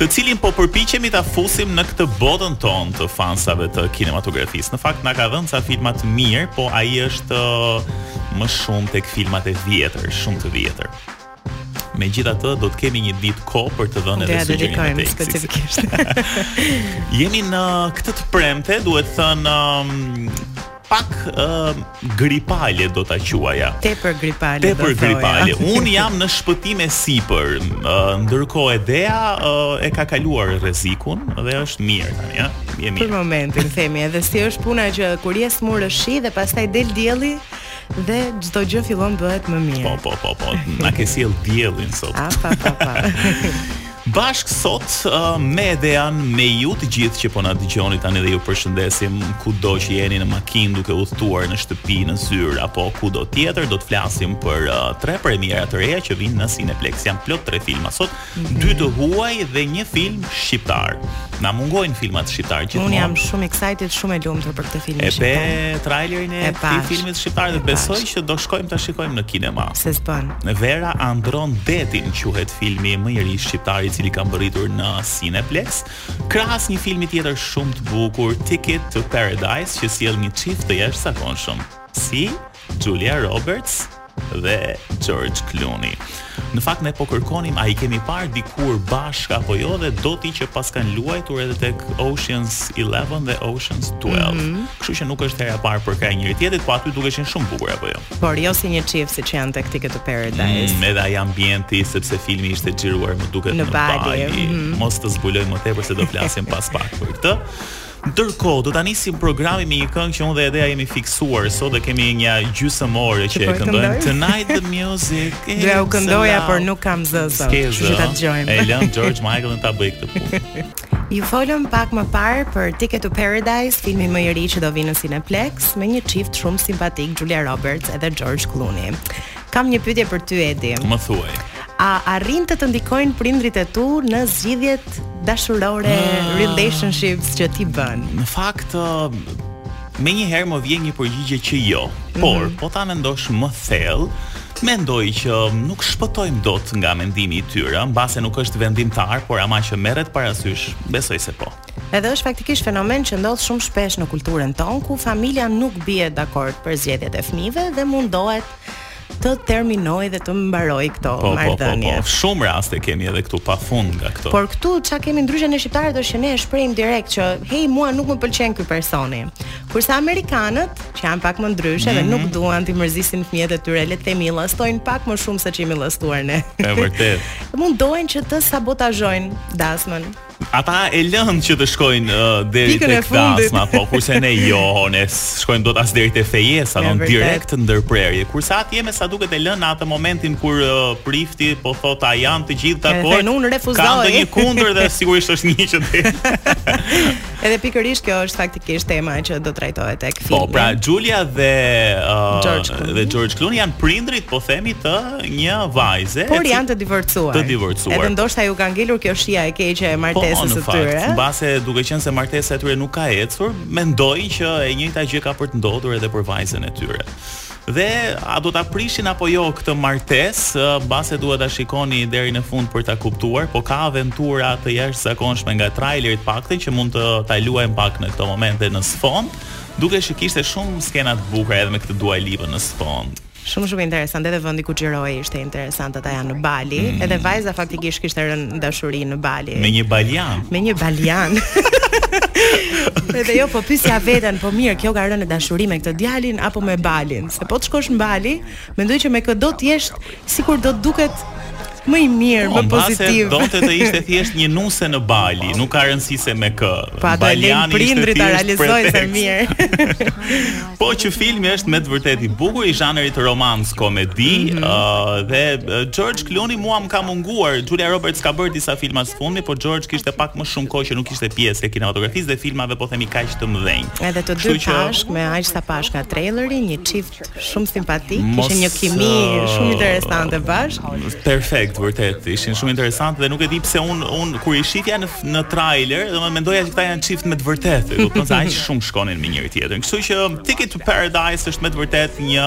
të cilin po përpiqemi ta fusim në këtë botën tonë të fansave të kinematografisë. Në fakt na ka dhënë ca filma të mirë, po ai është uh, më shumë tek filmat e vjetër, shumë të vjetër. Megjithatë, do të kemi një ditë kohë për të dhënë edhe sugjerimet e Eksit. Jemi në këtë të premte, duhet thënë um, pak uh, gripale do ta quaja. Tepër gripale. Tepër gripale. Unë jam në shpëtim e sipër. Uh, Ndërkohë Edea uh, e ka kaluar rrezikun dhe është mirë tani, ja. Je mirë. Për momentin themi edhe si është puna që kur je sëmurë shi dhe pastaj del dielli dhe çdo gjë fillon bëhet më mirë. Po po po po. Na ke sjellë diellin sot. A pa pa pa. Bashkë sot me Dean, me ju të gjithë që po na dëgjoni tani dhe ju përshëndesim kudo që jeni në makinë duke udhëtuar në shtëpi, në zyrë apo kudo tjetër, do të flasim për uh, tre premiera të reja që vijnë në Cineplex. Janë plot tre filma sot, mm -hmm. dy të huaj dhe një film shqiptar. Na mungojnë filmat shqiptarë gjithmonë. Unë jam shumë excited, shumë e lumtur për këtë film. E pe trailerin e këtij filmi shqiptar dhe besoj që do shkojmë ta shikojmë në kinema. Se s'bën. Vera Andrron Detin quhet filmi më i ri shqiptar i cili ka mbërritur në Cineplex, krahas një filmi tjetër shumë të bukur, Ticket to Paradise, që sjell një çift të jashtëzakonshëm. Si Julia Roberts dhe George Clooney. Në fakt ne po kërkonim a i kemi parë dikur bashkë apo jo dhe doli që paskan luajtur edhe tek Ocean's 11 dhe Ocean's 12. Mm -hmm. Kështu që nuk është hera e parë përkrah njëri-tjetrit, po aty dukeshin shumë bukur apo jo. Por jo si një çift siç janë tek Ticket to Paradise. Mm, edhe ai ambienti sepse filmi ishte xhiruar më duket në, në Bali. Mm -hmm. Mos të zbulojmë më tepër se do flasim pas pak për këtë. Ndërkohë, do ta nisim programin me një këngë që unë dhe Edea jemi fiksuar sot dhe kemi një gjysmë ore që po e këndojmë. Tonight the music. Do ua këndoja, por nuk kam zë sot. Kështu që ta dëgjojmë. E lëmë George Michael ta bëjë këtë punë. Ju folëm pak më parë për Ticket to Paradise, filmi më i ri që do vijë në Cineplex, me një çift shumë simpatik, Julia Roberts edhe George Clooney. Kam një pyetje për ty Edi. Më thuaj. A arrijnë të të ndikojnë prindërit e tu në zgjidhjet dashurore, ah. relationships që ti bën? Në fakt, menjëherë më vjen një përgjigje që jo. Por, mm. po ta mendosh më thellë, mendoj që nuk shpëtojmë dot nga mendimi i tyre, mbase nuk është vendimtar, por ama që merret parasysh, besoj se po. Edhe është faktikisht fenomen që ndodh shumë shpesh në kulturën tonë ku familja nuk bie dakord për zgjedhjet e fëmijëve dhe mundohet të terminojë dhe të mbarojë këto po, marrëdhënie. Po, po, po, po, shumë raste kemi edhe këtu pa fund nga këto. Por këtu çka kemi ndryshe ne shqiptarët është që ne e shprehim direkt që hey mua nuk më pëlqen ky personi. Kurse amerikanët, që janë pak më ndryshe mm -hmm. dhe mhm. nuk duan të mërzisin fëmijët e tyre, le të themi, llastojnë pak më shumë se ç'jemi llastuar ne. Është vërtet. Mundohen që të sabotazhojnë dasmën. Ata e lënë që të shkojnë uh, deri Pikën e tek fundit. dasma, po kurse ne jo, ne s'shkojmë dot as deri te fejesa, Është vërtet. direkt ndërprerje. Kurse atje me sa duket e lënë në atë momentin kur uh, prifti po thotë a janë të gjithë dakord. thënë, "Unë refuzoj." Ka ndonjë kundër dhe sigurisht është një që del. Edhe pikërisht kjo është faktikisht Kisht tema që do trajtohet tek filmi. Po, pra Julia dhe uh, George Clooney. dhe George Clooney janë prindrit, po themi të një vajze. Por janë të divorcuar. Të divorcuar. Edhe ndoshta u ka ngelur kjo shija e keqe e po, martesës po, së fakt, tyre. Po, mbase duke qenë se martesa e tyre nuk ka ecur, mendojnë që e njëjta gjë ka për të ndodhur edhe për vajzën e tyre. Dhe a do ta prishin apo jo këtë martesë, mbase duhet ta shikoni deri në fund për ta kuptuar, po ka aventura të jashtëzakonshme nga traileri të paktën që mund të ta luajmë pak në këto momente në sfond, dukej që kishte shumë skena të bukura edhe me këtë Dua Lipën në sfond. Shumë shumë interesante dhe vendi ku xhirohej ishte interesant, ata janë në Bali, mm. edhe vajza faktikisht kishte rënë në dashuri në Bali. Me një balian. Me një balian. Edhe unë po pyesja veten, po mirë, kjo ka rënë në dashuri me këtë djalin apo me Balin? Se po të shkosh në Bali, mendoj që me këdo të jesh, sikur do të duket më i mirë, më pozitiv. Donte të ishte thjesht një nuse në Bali, nuk ka rëndësi se me kë. Pa, Baliani ishte thjesht prindrit ta realizojnë se mirë. Po që filmi është me të vërtetë i bukur i zhanrit romans komedi, mm -hmm. uh, dhe George Clooney mua më ka munguar. Julia Roberts ka bërë disa filma së fundmi, por George kishte pak më shumë kohë që nuk ishte pjesë e kinematografisë dhe filmave po themi kaq të mëdhenj. Edhe të dy bashkë me aq sa pashë nga traileri, një çift shumë simpatik, kishin një kimi shumë interesante bashkë. Perfekt, vërtet, ishin shumë interesantë dhe nuk e di pse unë unë kur i shihja në në trailer, domethënë mendoja që këta janë çift me të vërtetë, e kupton se aq shumë shkonin me njëri tjetrin. Kështu që Ticket to Paradise është me të vërtetë një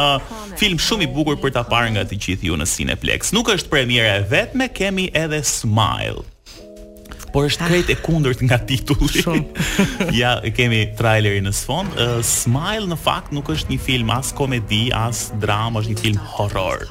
film shumë i bukur për ta parë nga të gjithë ju në Cineplex. Nuk është premiera e vetme, kemi edhe Smile. Por është krejt e kundërt nga titulli. ja, e kemi trailerin në sfond. Uh, Smile në fakt nuk është një film as komedi, as dramë, është një film horror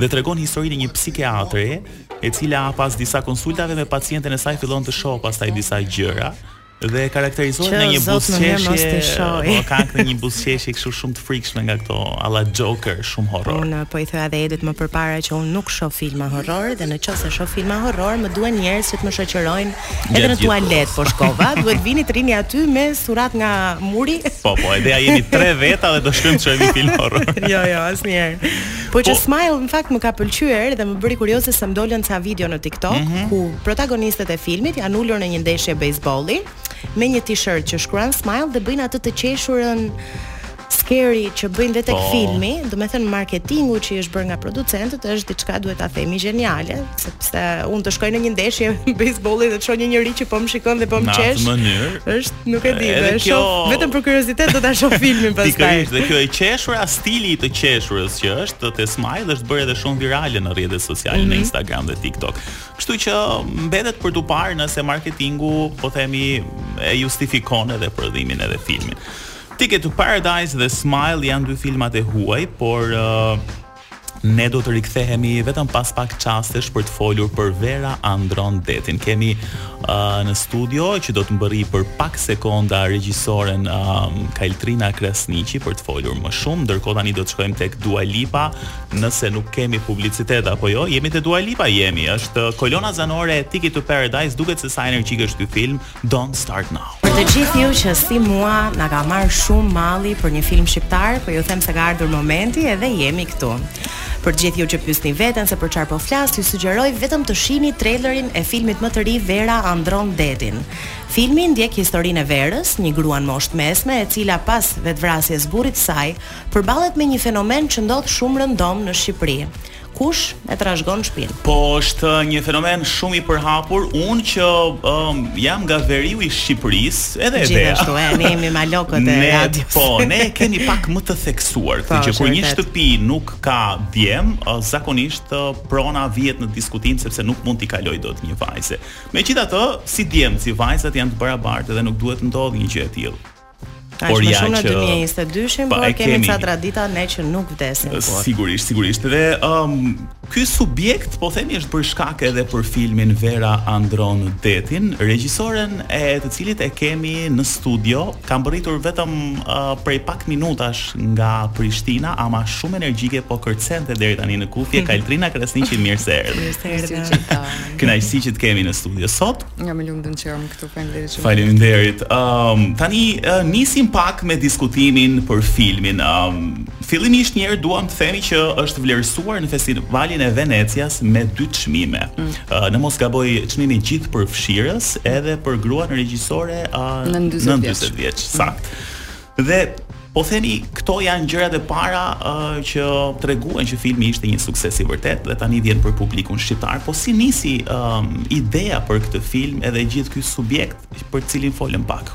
dhe tregon historinë e një psikiatreje e cila pas disa konsultave me pacienten e saj fillon të shohë pastaj disa gjëra dhe karakterizohet nga një buzëqeshje, po ka këtë një buzëqeshje kështu shumë të frikshme nga këto alla Joker, shumë horror. Unë po i thoja dhe Edës më përpara që unë nuk shoh filma horror dhe në qoftë se shoh filma horror më duhen njerëz që të më shoqërojnë Edhe në tualet po shkova, duhet vini të rini aty me surat nga muri. Po, po, edhe ja jemi tre veta dhe do shkojmë të shohim film horror. jo, jo, asnjëherë. Po, po Smile në fakt më ka pëlqyer dhe më bëri kurioze se më dolën ca video në TikTok mm -hmm. ku protagonistët e filmit janë ulur në një ndeshje bejsbolli me një t-shirt që shkruan Smile dhe bëjnë atë të qeshurën scary që bëjnë dhe tek po. filmi, domethënë marketingu që është bërë nga producentët është diçka duhet ta themi gjeniale, sepse unë të shkoj në një ndeshje bejsbolli dhe të shoh një njerëz që po më shikon dhe po më qesh. Në atë mënyrë. Është, nuk e di, dhe kjo... vetëm për kuriozitet do ta shoh filmin pastaj. Pikërisht, dhe kjo e qeshura, stili i të qeshurës që është te smile është bërë edhe shumë virale në rrjetet sociale, mm -hmm. në mhm. Instagram dhe TikTok. Kështu që mbetet për tu parë nëse marketingu po themi e justifikon edhe prodhimin edhe filmin. Ticket to Paradise dhe Smile janë dy filmat e huaj, por uh, ne do të rikthehemi vetëm pas pak çastesh për të folur për Vera Andron Detin. Kemi uh, në studio që do të mbërri për pak sekonda regjisoren um, Kaltrina Krasniqi për të folur më shumë. Ndërkohë tani do të shkojmë tek Dua Lipa, nëse nuk kemi publicitet apo jo. Jemi te Dua Lipa, jemi. Është kolona zanore Ticket to Paradise, duket se sa energjik është ky film. Don't start now. Për të gjithë ju që si mua na ka marrë shumë malli për një film shqiptar, po ju them se ka ardhur momenti edhe jemi këtu. Për të gjithë ju që pyesni veten se për çfarë po flas, ju sugjeroj vetëm të shihni trailerin e filmit më të ri Vera Andron Detin. Filmi ndjek historinë e Verës, një grua në moshë të mesme, e cila pas vetëvrasjes burrit të saj, përballet me një fenomen që ndodh shumë rëndom në Shqipëri. kush e trashëgon shpinë. Po është një fenomen shumë i përhapur, unë që um, jam nga veriu i Shqipërisë, edhe e Gjithashtu e ne jemi malokët e ne, radios. Po, ne kemi pak më të theksuar këtë po, që kur një shtëpi nuk ka djem, zakonisht prona vihet në diskutim sepse nuk mund t'i kalojë dot një vajze. Megjithatë, si djemtë, si vajzat janë të barabartë dhe nuk duhet të ndodhë një gjë e tillë. Por jemi në 2022-shin, po kemi ca tradita ne që nuk vdesin kurrë. Sigurisht, sigurisht. Dhe um, ky subjekt, po themi, është bërë shkak edhe për filmin Vera Andron Detin, regjisoren e të cilit e kemi në studio, ka mbërritur vetëm uh, prej pak minutash nga Prishtina, ama shumë energjike po kërcente deri tani në kufje, Kaltrina Krasniqi, mirë se erdhe. Mirë se erdhe. Kënaqësi që të kemi në studio sot. Jam e lumtur që jam këtu. Faleminderit shumë. Faleminderit. Ëm um, tani uh, nisim pak me diskutimin për filmin. Ëm um, fillimisht një herë duam të themi që është vlerësuar në festivalin e Venecias me dy çmime. Mm. Uh, në mos gaboj çmimi gjithëpërfshirës edhe për gruan regjisore uh, nën 40 vjeç. Saktë. Mm. Dhe po themi këto janë gjërat e para uh, që treguan që filmi ishte një sukses i vërtetë dhe tani vjen për publikun shqiptar. Po si nisi um, ideja për këtë film edhe gjithë ky subjekt për të cilin folëm pak?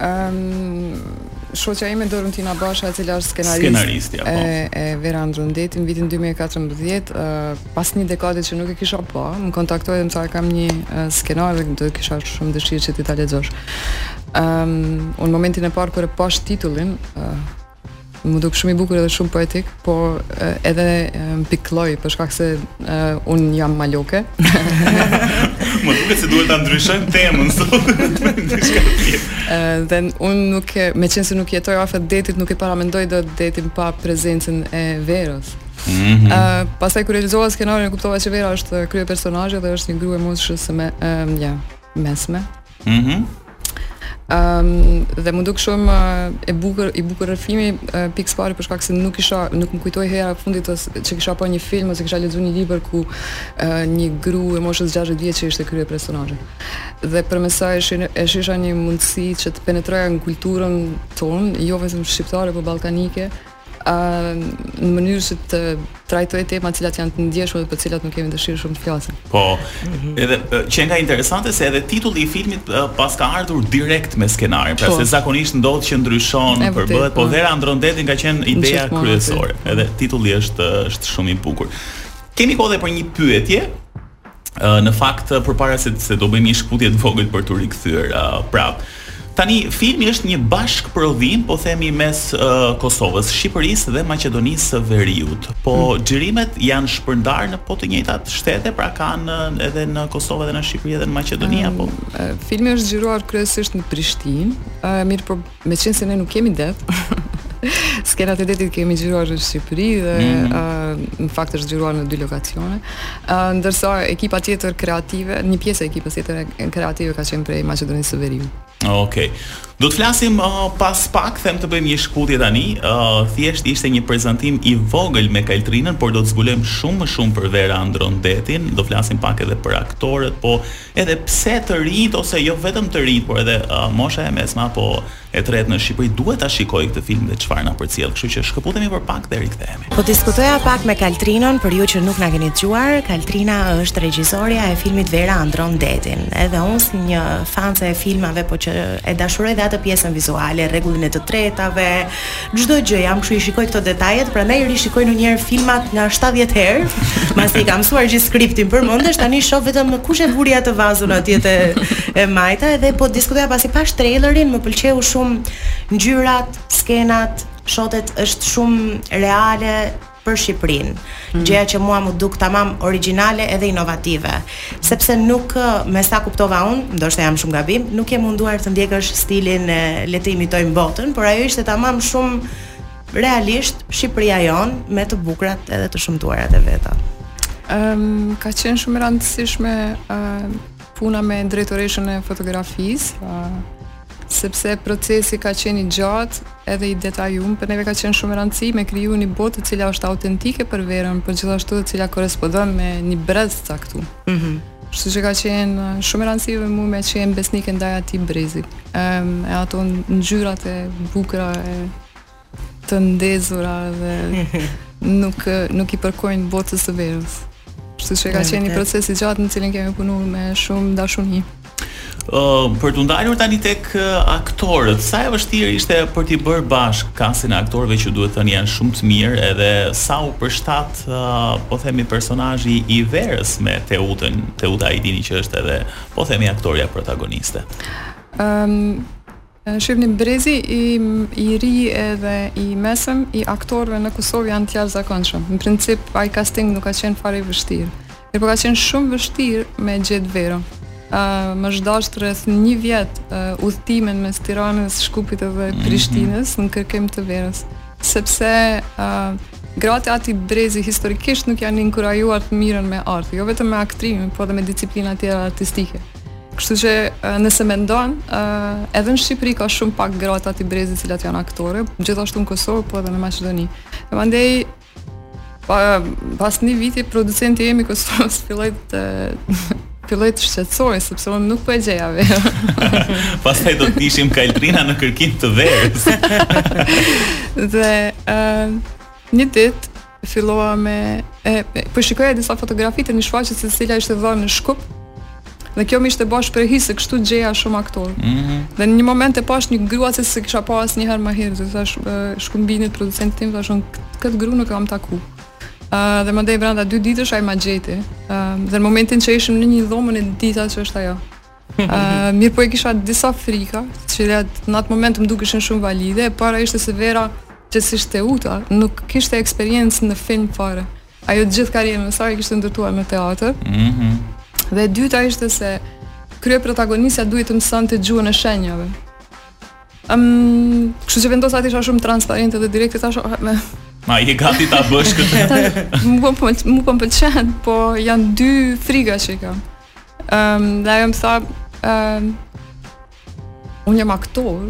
Ëm um, shoqja ime Doruntina Basha e cila është skenariste, skenaristja, po. e e Vera Andrron Detin në vitin 2014 uh, pas një dekade që nuk e kisha pa, më kontaktoi dhe më tha kam një uh, skenar dhe do kisha shumë dëshirë që ti ta lexosh. Um, unë momentin e parë kur e pashë titullin, uh, m'u duk shumë i bukur dhe shumë poetik, po uh, edhe um, pikloj për shkak se uh, unë jam maloke. më duket se duhet ta ndryshojmë temën sot. dhe unë nuk e, meqenëse nuk jetoj afër detit, nuk e paramendoj dot detin pa prezencën e verës. Mm -hmm. uh, pastaj kur e lexova skenarin e kuptova që Vera është kryepersonazhi dhe është një grua e moshës së me, uh, ja, mesme. Mhm. Mm Ëm um, dhe m'u duk shumë uh, e bukur i bukur rrëfimi uh, pikë së pari për shkak se nuk isha nuk m'u kujtua hera e fundit ose që kisha pa një film ose kisha lexuar një libër ku uh, një grua e moshës 60 vjeçe ishte kryepersonazhi. Dhe përmes saj e shi e shisha një mundësi që të penetroja në kulturën tonë, jo vetëm shqiptare, por ballkanike, ë në mënyrë që të trajtoj tema të cilat janë të ndjeshme dhe për të cilat nuk kemi dëshirë shumë të flasim. Po. Mhm. Edhe qenka interesante se edhe titulli i filmit paska ardhur direkt me skenarin, pra po. se zakonisht ndodh që ndryshon, përbëhet, po, po Vera Andrron Detin ka qenë ideja kryesore. Edhe titulli është është shumë i bukur. Kemi kohë edhe për një pyetje. Uh, në fakt uh, përpara se se do bëjmë një shkëputje të vogël për t'u rikthyer uh, prapë. Tani filmi është një bashkëprodhim, po themi mes uh, Kosovës, Shqipërisë dhe Maqedonisë së Veriut. Po hmm. xhirimet janë shpërndarë në po të njëjtat shtete, pra kanë uh, edhe në Kosovë dhe në Shqipëri dhe në Maqedoni apo. Um, filmi është xhiruar kryesisht në Prishtinë. Uh, mirëpo Meqenëse ne nuk kemi det, skenat e detit kemi xhiruar në Shqipëri dhe mm -hmm. uh, në fakt është xhiruar në dy lokacione. Uh, ndërsa ekipa tjetër kreative, një pjesë e ekipës tjetër kreative ka qenë prej Maqedonisë së Veriut. Okej. Okay. Do të flasim uh, pas pak, them të bëjmë një shkëputje tani. Uh, thjesht ishte një prezantim i vogël me Kaltrinën, por do të zbulojmë shumë më shumë për Vera Andrron Detin. Do flasim pak edhe për aktorët, po Edhe pse të rinjtë ose jo vetëm të rinjtë, por edhe mosha e mesme apo e tretë në Shqipëri duhet ta shikojë këtë film dhe çfarë na përcjell, kështu që shkëputemi për pak dhe rikthehemi. Po diskutoja pak me Kaltrinën, për ju që nuk na keni dëgjuar, Kaltrina është regjisorja e filmit Vera andrron detin. Edhe unë si një fanse e filmave, po që e dashuroj dhe atë pjesën vizuale, rregullin e të tretave, Çdo gjë jam, kështu i shikoj këto detajet, prandaj i rishikoj ndonjëherë filmat nga 70 herë, pasi i kam mësuar gjithë skriptin përmendesh, tani shoh vetëm kush e vuri atë vazon atje te e majta edhe po diskutoja pasi pash trailerin, më pëlqeu shumë ngjyrat, skenat, shotet është shumë reale, për Shqipërinë, mm. gjëja që mua më duk tamam origjinale edhe inovative, sepse nuk me sa kuptova unë, ndoshta jam shumë gabim, nuk je munduar të ndjekësh stilin e le të imitojmë botën, por ajo ishte tamam shumë realisht Shqipëria jonë me të bukurat edhe të shumtuarat e veta. Ëm um, ka qenë shumë e rëndësishme ëm um, Puna me drejtoreshën e fotografisë, sepse procesi ka qenë i gjatë edhe i detajun, për neve ka qenë shumë e rëndësishme me kriju një botë e cila është autentike për verën, por gjithashtu e cila korrespondon me një brez të caktum. Mm -hmm. Kështu që ka qenë shumë e rëndësishme mu me qenë besnike ndaj atij brezi. Um, e ato ngjyrat e bukra e të ndezura dhe nuk nuk i përkojnë botës së verës. Kështu që ka qenë një proces i gjatë në cilin kemi punuar me shumë dashuni. Ë uh, për t'u ndalur tani tek aktorët, sa e vështirë ishte për t'i bërë bashkë kastin e aktorëve që duhet thënë janë shumë të mirë edhe sa u përshtat uh, po themi personazhi i Verës me Teutën, Teuta i dini që është edhe po themi aktorja protagoniste. Ëm um, Shihni brezi i ri edhe i mesëm i aktorëve në Kosovë janë të jashtëzakonshëm. Në princip ai casting nuk ka qenë fare i vështirë. Mirëpo ka qenë shumë vështirë me gjetë verën. Uh, m'u dasht rreth një vjet uh, udhëtime mes Tiranës, Shkupit dhe mhm. Prishtinës mm -hmm. në kërkim të verës. Sepse uh, gratë e atij brezi historikisht nuk janë inkurajuar të merren me art, jo vetëm me aktrimin, por edhe me disiplina tjera artistike. Kështu që nëse mendon, uh, edhe në Shqipëri ka shumë pak gra të atij brezi të cilat janë aktore, gjithashtu në Kosovë, po edhe në Maqedoni. E mandej, pa, pas një viti, producenti jem i Kosovës filloi të filloi të shqetësohej, sepse unë nuk po e gjeja ve. Pastaj do të ishim Kaltrina në kërkim të verës. dhe uh, një ditë Fillova me e, e po shikoja disa fotografi të një shfaqjes e cila ishte vënë në Shkup. Dhe kjo më ishte ba shprehi se kështu gjeja shumë aktorë. Mm -hmm. Dhe në një moment e pash një grua që s'e kisha pa asnjëherë më herët, dhe i thashë Shkumbinit, producentit tim, thashë unë këtë grua nuk e kam taku. Ë uh, dhe mandej brenda dy ditësh ai ma gjeti. Ë uh, dhe në momentin që ishim në një dhomën e dita që është ajo. Uh, mirë po i kisha disa frika, që dhe në atë moment më dukeshin shumë valide, e para ishte se Vera që s'ishte Teuta, nuk kishte eksperiencë në film fare. Ajo gjithë karrierën e saj e kishte ndërtuar në teatër. Mm -hmm. Dhe e dyta ishte se kryeprotagonistja duhet të mësonte gjuhën e shenjave. Um, kështu që vendosa të isha shumë transparente dhe direkte i thashë a je gati ta bësh këtë. Po po më pëlqen, po janë dy frika që kam. Ehm, um, dhe ajo më tha, ehm, um, unë jam aktor,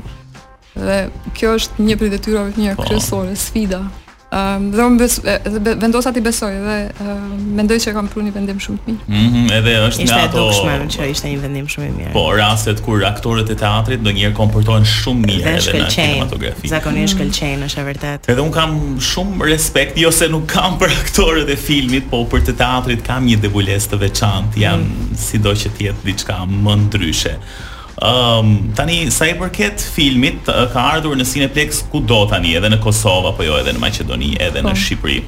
dhe kjo është një prej detyrave të mia po. kryesore, sfida. Ehm, um, dhe unë bes, dhe vendosa t'i besoj dhe um, mendoj që kam pru një vendim shumë të mirë. Mhm, mm edhe është nga ato. Ishte shumë që ishte një vendim shumë i mirë. Po, rastet kur aktorët e teatrit ndonjëherë komportohen shumë mirë edhe në kinematografi. Zakonisht mm -hmm. shkëlqejnë, është e vërtetë. Edhe unë kam shumë respekt, jo se nuk kam për aktorët e filmit, po për të teatrit kam një debulesë të veçantë, janë sido që të jetë diçka më ndryshe. Ëm, tani sa i përket filmit, ka ardhur në Cineplex kudo tani, edhe në Kosovë apo jo, edhe në Maqedoni, edhe në Shqipëri.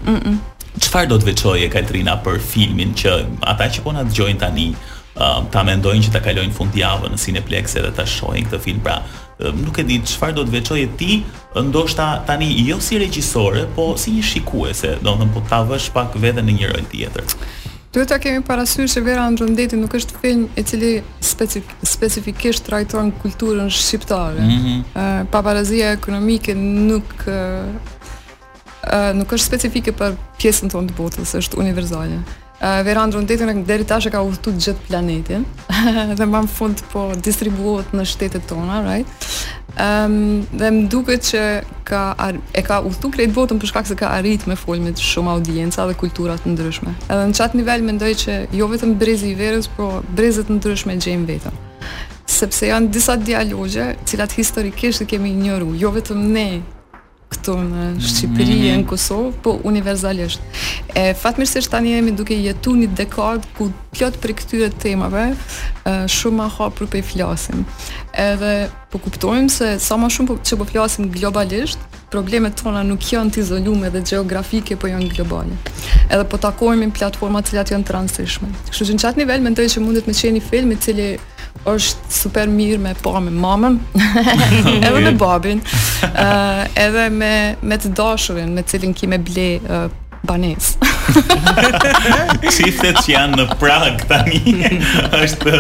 Çfarë do të veçoje Kaltrina për filmin që ata që po na dëgjojnë tani, ta mendojnë që ta kalojnë fundjavën në Cineplex edhe ta shohin këtë film, pra nuk e di, çfarë do të veçoje ti Ndoshta tani jo si regjisore, po si një shikuese, domethënë po ta vësh pak veten në një rol tjetër. Duhet ta kemi parasysh se Vera Andrron Detin nuk është film i cili specifikisht trajton kulturën shqiptare. Mm -hmm. uh, pabarazia ekonomike nuk uh, nuk është specifike për pjesën tonë të botës, është universale. Vera andrron detin deri tash e ka udhëtu gjithë planetin dhe më në fund po distribuohet në shtetet tona, right? Um, dhe më duket që ka, ar, e ka udhëtu krejt botën për shkak se ka arrit me fol me shumë audienca dhe kultura të ndryshme. Edhe në qat nivel mendoj që jo vetëm brezi i Verës, po breza të ndryshme gjejnë veten. Sepse janë disa dialogje, të cilat historikisht i kemi injoru, jo vetëm ne këtu në Shqipëri e në Kosovë, po universalisht. E fatmirësisht tani jemi duke jetu në një dekadë ku plot prej këtyre temave shumë ma hapur po i flasim. Edhe po kuptojmë se sa ma shumë po, që po flasim globalisht, problemet tona nuk janë të izolume dhe gjeografike, po janë globale. Edhe po takohemi në platforma të cilat janë të rëndësishme. Kështu që në qat nivel, mendoj që mundet me qenë një film i cili është super mirë me e pa me mamën edhe me babin uh, edhe me, me të dashurin me të cilin ki me ble uh, banesë Çiftet që janë në prag tani është,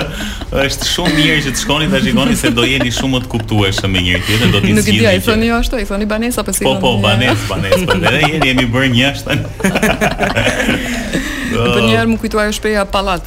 është shumë mirë që të shkoni ta shikoni se do jeni shumë më të kuptueshëm me njëri-tjetrin do t'i Nuk e dija, i thoni jo ashtu, i thoni banesë apo si Po, po, banesë, banesë, po edhe jeni jemi bërë njashtu Për njëherë m'u kujtua ajo shprehja pallat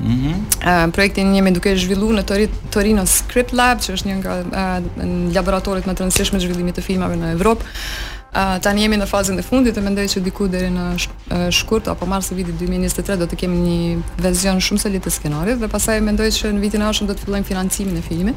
Mm -hmm. uh, projektin jemi duke zhvillu në Torino Script Lab, që është një nga uh, laboratorët më të rëndësishme të zhvillimit të filmave në Evropë. Uh, tani jemi në fazën e fundit dhe mendoj që diku deri në sh uh, shkurt apo mars të vitit 2023 do të kemi një version shumë solid të skenarit dhe pastaj mendoj që në vitin e ardhshëm do të fillojmë financimin e filmit.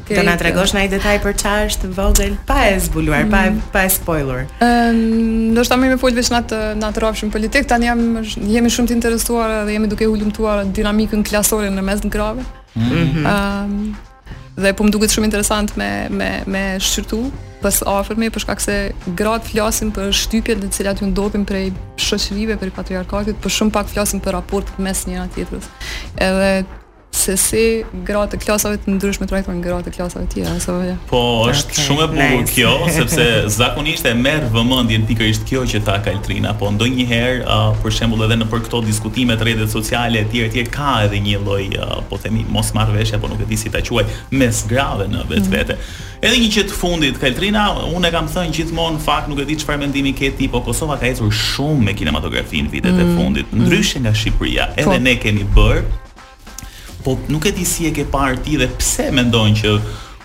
Okay, Do na tregosh ndonjë detaj për çfarë është vogël pa e zbuluar, mm. pa e, mm. pa e spoiluar. Ëm, um, ndoshta me fol veç në atë në atë rrafshin politik, tani jam jemi shumë të interesuar dhe jemi duke hulumtuar dinamikën klasore në mes të grave. Ëm, mm -hmm. um, dhe po më duket shumë interesant me me me shqyrtu për së afërmi për shkak se gratë flasin për shtypjet të cilat ju ndodhin prej shoqërive, prej patriarkatit, por shumë pak flasin për raportet mes njëra tjetrës. Edhe se si gratë të klasave të ndryshme trajtojnë gratë të klasave të tjera, sa vjen. Po, është okay, shumë e bukur nice. kjo, sepse zakonisht e merr vëmendjen pikërisht kjo që tha Kaltrina, po ndonjëherë, uh, për shembull edhe nëpër këto diskutimet te rrjetet sociale etj etj ka edhe një lloj, uh, po themi, mosmarrëveshje apo nuk e di si ta quaj, mes grave në vetvete. Mm -hmm. Edhe një gjë të fundit Kaltrina, unë e kam thënë gjithmonë në fakt nuk e di çfarë mendimi ke ti, po Kosova ka ecur shumë me kinematografinë vitet mm -hmm. e mhm. fundit, mhm. ndryshe nga Shqipëria. Edhe po. ne kemi bër Po nuk e di si e ke parë ti dhe pse mendon që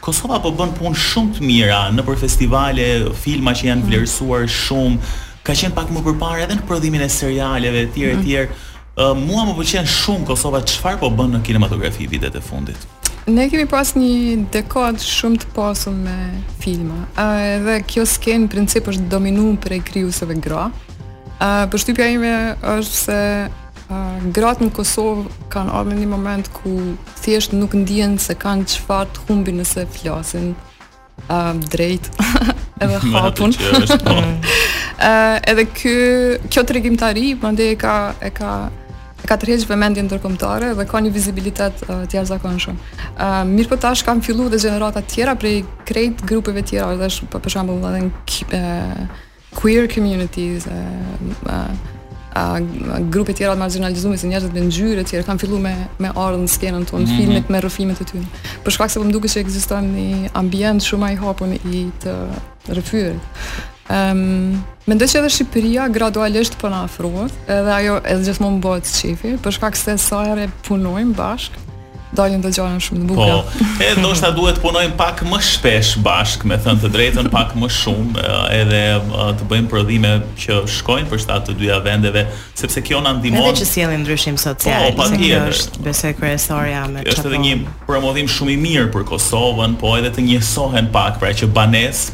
Kosova po bën punë shumë të mira nëpër festivale, filma që janë mm. vlerësuar shumë, ka qenë pak më përpara edhe në prodhimin e serialeve etj mm. etj. Uh, mua më pëlqen shumë Kosova çfarë po bën në kinematografi vitet e fundit. Ne kemi pas një dekadë shumë të pasur me filma. A edhe kjo skenë në princip është dominuar prej krijuesve gra. A përshtypja ime është se Gratë në Kosovë kanë arri në një moment ku thjesht nuk ndien se kanë çfarë të humbin nëse flasin uh, drejt edhe hapun. Po. Ëh, edhe kjo kjo tregimtari mandej e ka e ka e ka tërheq vëmendjen ndërkombëtare dhe ka një vizibilitet uh, të jashtëzakonshëm. Ëh, uh, mirëpo tash kanë fillu dhe gjenerata të tjera prej krejt grupeve të tjera, edhe për shembull edhe në queer communities, e, a, a, a grupe tjera të margjinalizume si njerëzit me ngjyrë etj, kanë fillu me me ardh në skenën tonë, mm -hmm. filmike me rrëfimet e tyre. Për shkak se po më duket se ekziston një ambient shumë më i hapur i të rrëfyerit. Ehm, um, mendoj se edhe Shqipëria gradualisht po na afrohet, edhe ajo edhe gjithmonë bëhet qejfi, për shkak se sa herë punojmë bashkë, Dalin dhe gjana shumë të bukura. Po, e ndoshta duhet të punojmë pak më shpesh bashkë, me thënë të drejtën, pak më shumë, edhe të bëjmë prodhime që shkojnë për shtat të dyja vendeve, sepse kjo na ndihmon. Edhe që sjellin ndryshim social, po, se kjo është besoj kryesorja me çfarë. Është edhe një promovim shumë i mirë për Kosovën, po edhe të njësohen pak, pra që banesë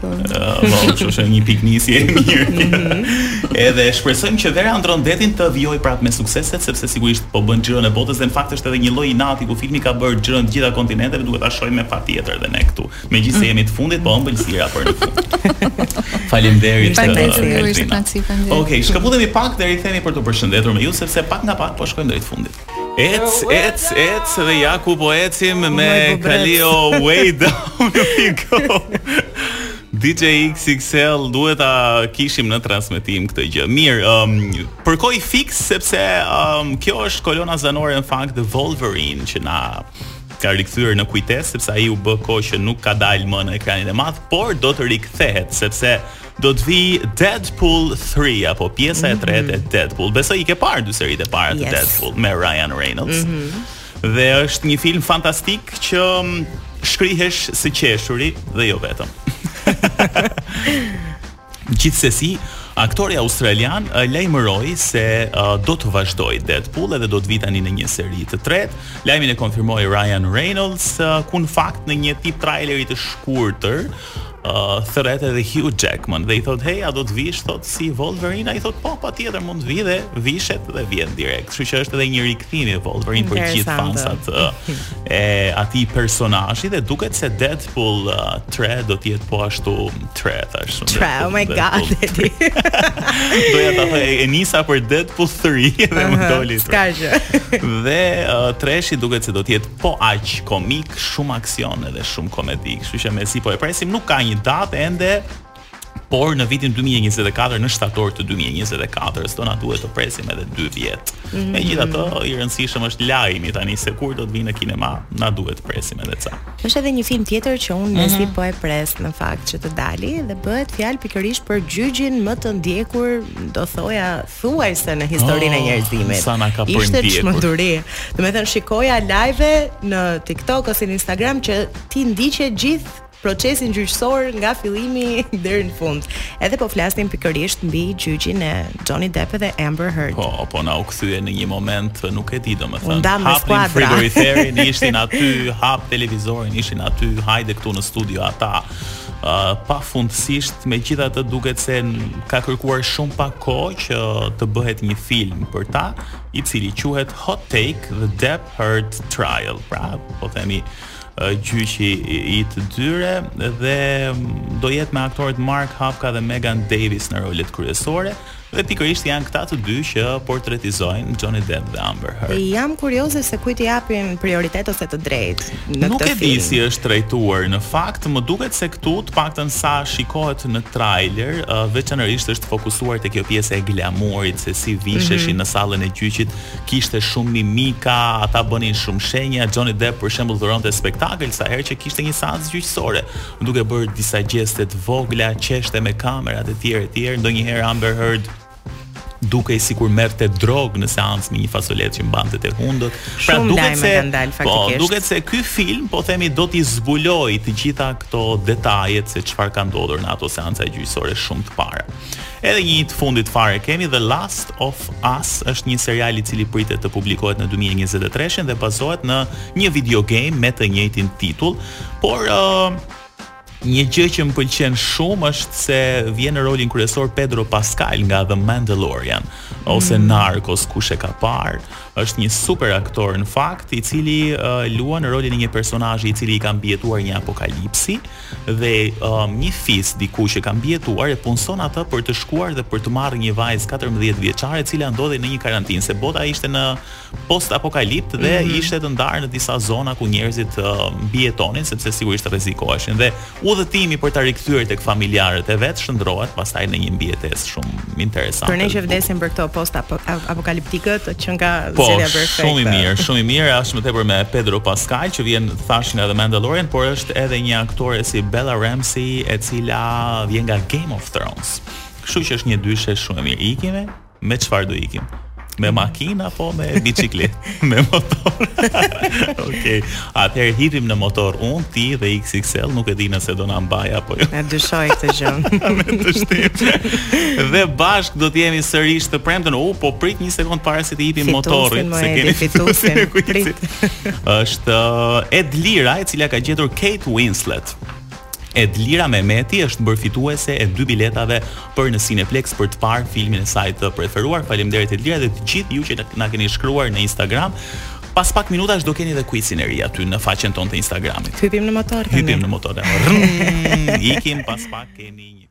Po, kështu që një pikënisje e mirë. Mhm. Edhe shpresojmë që Vera andrron detin të vijojë prapë me suksese sepse sigurisht po bën xhiron e botës dhe në fakt është edhe një lloj inati ku filmi ka bërë xhiron e të gjitha kontinenteve duhet ta shohim me patjetër dhe ne këtu. Megjithëse mhm. jemi të fundit, po ëmbëlsira për në fund. Faleminderit. Faleminderit. Okej, shkëputemi pak dhe rikthehemi për të u përshëndetur me ju sepse pak nga pak po shkojmë drejt fundit. Ec, ec, ec dhe ja ku po ecim me Kaleo Way Down Go. DJ XXL duhet ta kishim në transmetim këtë gjë. Mirë, um, përkoi fiks sepse um, kjo është kolona zanore në fakt e Wolverine që na ka rikthyer në kujtesë sepse ai u bë kohë që nuk ka dalë më në ekranin e madh, por do të rikthehet sepse do të vijë Deadpool 3 apo pjesa mm -hmm. e tretë mhm. e Deadpool. Besoj i ke parë dy seritë e para të yes. Deadpool me Ryan Reynolds. Mm -hmm. Dhe është një film fantastik që mm, shkrihesh së qeshuri dhe jo vetëm. Gjithsesi, aktori australian uh, lajmëroi se uh, do të vazhdojë Deadpool edhe do të vijë tani në një seri të tretë. Lajmin e konfirmoi Ryan Reynolds, uh, ku në fakt në një tip traileri të shkurtër, thërret edhe Hugh Jackman dhe i thotë hey a do të vish thotë si Wolverine ai thotë po patjetër mund të vij dhe vishet dhe vjen direkt kështu që është edhe një rikthim i Wolverine për gjithë fansat e atij personazhi dhe duket se Deadpool 3 uh, do të jetë po ashtu 3 thashë 3 oh my god ti do ja ta thoj e nisa për Deadpool 3 dhe më doli s'ka gjë dhe uh, treshi duket se do të jetë Po aq komik, shumë aksion edhe shumë komedi, kështu që mezi po e presim, nuk ka një datë ende, por në vitin 2024 në shtator të 2024-s do na duhet të presim edhe 2 vjet. Mm -hmm. Megjithatë, i rëndësishëm është lajmi tani se kur do të vijë në kinema, na duhet të presim edhe ca. Është edhe një film tjetër që unë mezi mm -hmm. po e pres në fakt që të dalë dhe bëhet fjalë pikërisht për gjyqin më të ndjekur, do thoja thuajse në historinë e oh, njerëzimit. Sa na ka Ishte çmenduri. Domethënë shikoja live në TikTok ose në Instagram që ti ndiqe gjithë procesin gjyqësor nga fillimi deri në fund. Edhe po flasim pikërisht mbi gjyqin e Johnny Depp dhe Amber Heard. Po, po na u kthye në një moment, nuk e di domethënë. Hap frigoriferin, ishin aty, hap televizorin, ishin aty, hajde këtu në studio ata. Uh, pafundësisht, megjithatë duket se ka kërkuar shumë pak kohë që të bëhet një film për ta, i cili quhet Hot Take The Depp Heard Trial, pra, po themi, gjyqi i të dyre dhe do jetë me aktorët Mark Hapka dhe Megan Davis në rolet kryesore. Dhe pikërisht janë këta të dy që portretizojnë Johnny Depp dhe Amber Heard. Jam kurioze se kujt i japim prioritet ose të drejtë në këtë film. Nuk e di si është trajtuar. Në fakt më duket se këtu të paktën sa shikohet në trailer, uh, veçanërisht është fokusuar te kjo pjesë e glamurit se si visheshin mm -hmm. në sallën e gjyqit, kishte shumë mimika, ata bënin shumë shenja, Johnny Depp për shembull dhuronte spektakël sa herë që kishte një seancë gjyqësore. duke bërë disa gjeste të vogla, qeshte me kamerat etj etj, ndonjëherë Amber Heard dukej sikur merrte drogë në seancë me një facoletë që mbante te hundët. Pra Shumë duket se ndal, po, duket se ky film po themi do t'i zbulojë të gjitha këto detajet se çfarë ka ndodhur në ato seanca gjyqësore shumë të para. Edhe një të fundit fare kemi The Last of Us, është një serial i cili pritet të publikohet në 2023-shin dhe bazohet në një video game me të njëjtin titull. Por uh, një gjë që më pëlqen shumë është se vjen në rolin kryesor Pedro Pascal nga The Mandalorian ose mm. Narcos kush e ka parë. Është një super aktor në fakt, i cili uh, luan rolin e një personazhi i cili i ka mbijetuar një apokalipsi dhe uh, një fis diku që ka mbijetuar e punëson atë për të shkuar dhe për të marrë një vajzë 14 vjeçare e cila ndodhej në një karantinë se bota ishte në post-apokalipt dhe mm -hmm. ishte të ndarë në disa zona ku njerëzit uh, mbijetonin sepse sigurisht rrezikoheshin dhe udhëtimi për ta rikthyer tek familjarët e vet shndërrohet pastaj në një mbijetesë shumë interesante. Për ne që vdesim për këto post-apokaliptikët që nga po, zgjedhja perfekte. Po, shumë i mirë, shumë i mirë, aq më tepër me Pedro Pascal që vjen thashë nga The Mandalorian, por është edhe një aktore si Bella Ramsey e cila vjen nga Game of Thrones. Kështu që është një dyshe shumë e mirë. Ikim, Me çfarë do ikim? Me makinë apo me biçikletë? me motor. Okej. Atëherë hipim në motor unë, ti dhe XXL, nuk e di nëse do na mbajë apo jo. E dyshoj këtë gjë. me të shtetë. dhe bashkë do të jemi sërish të premten. U po prit një sekondë para se të hipim motorin, se kemi fituesin. Prit. Është uh, Edlira, e cila ka gjetur Kate Winslet. Edlira Mehmeti është bërë fituese e dy biletave për në Cineplex për të parë filmin e saj të preferuar. Faleminderit Edlira dhe të gjithë ju që na keni shkruar në Instagram. Pas pak minutash do keni edhe quizin e ri aty në faqen tonë të Instagramit. Hypim në motor tani. Hypim në motor. Ikim pas pak keni një